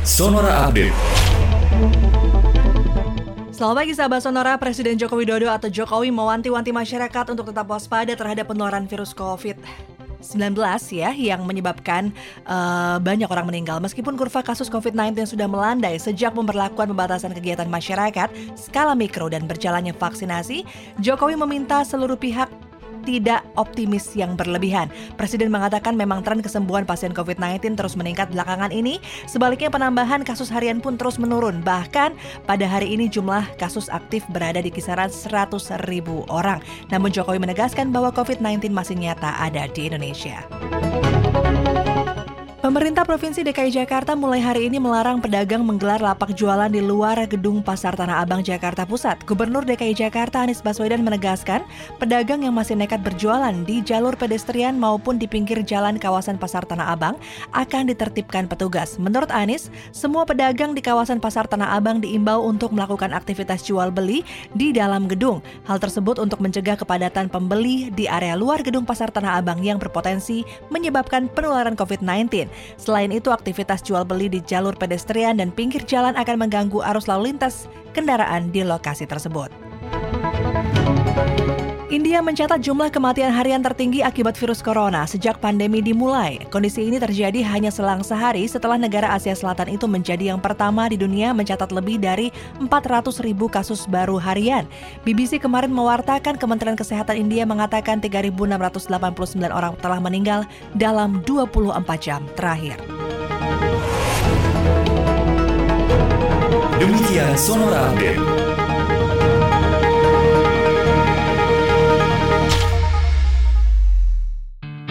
Sonora Update. Selamat pagi sahabat Sonora, Presiden Joko Widodo atau Jokowi mewanti-wanti masyarakat untuk tetap waspada terhadap penularan virus COVID-19 ya yang menyebabkan uh, banyak orang meninggal. Meskipun kurva kasus COVID-19 sudah melandai sejak pemberlakuan pembatasan kegiatan masyarakat skala mikro dan berjalannya vaksinasi, Jokowi meminta seluruh pihak tidak optimis yang berlebihan. Presiden mengatakan memang tren kesembuhan pasien COVID-19 terus meningkat belakangan ini, sebaliknya penambahan kasus harian pun terus menurun. Bahkan pada hari ini jumlah kasus aktif berada di kisaran 100 ribu orang. Namun Jokowi menegaskan bahwa COVID-19 masih nyata ada di Indonesia. Pemerintah Provinsi DKI Jakarta mulai hari ini melarang pedagang menggelar lapak jualan di luar gedung Pasar Tanah Abang Jakarta Pusat. Gubernur DKI Jakarta Anies Baswedan menegaskan, pedagang yang masih nekat berjualan di jalur pedestrian maupun di pinggir jalan kawasan Pasar Tanah Abang akan ditertibkan petugas. Menurut Anies, semua pedagang di kawasan Pasar Tanah Abang diimbau untuk melakukan aktivitas jual beli di dalam gedung. Hal tersebut untuk mencegah kepadatan pembeli di area luar gedung Pasar Tanah Abang yang berpotensi menyebabkan penularan COVID-19. Selain itu, aktivitas jual beli di jalur pedestrian dan pinggir jalan akan mengganggu arus lalu lintas kendaraan di lokasi tersebut. India mencatat jumlah kematian harian tertinggi akibat virus corona sejak pandemi dimulai. Kondisi ini terjadi hanya selang sehari setelah negara Asia Selatan itu menjadi yang pertama di dunia mencatat lebih dari 400 ribu kasus baru harian. BBC kemarin mewartakan Kementerian Kesehatan India mengatakan 3.689 orang telah meninggal dalam 24 jam terakhir. Demikian Sonora Update.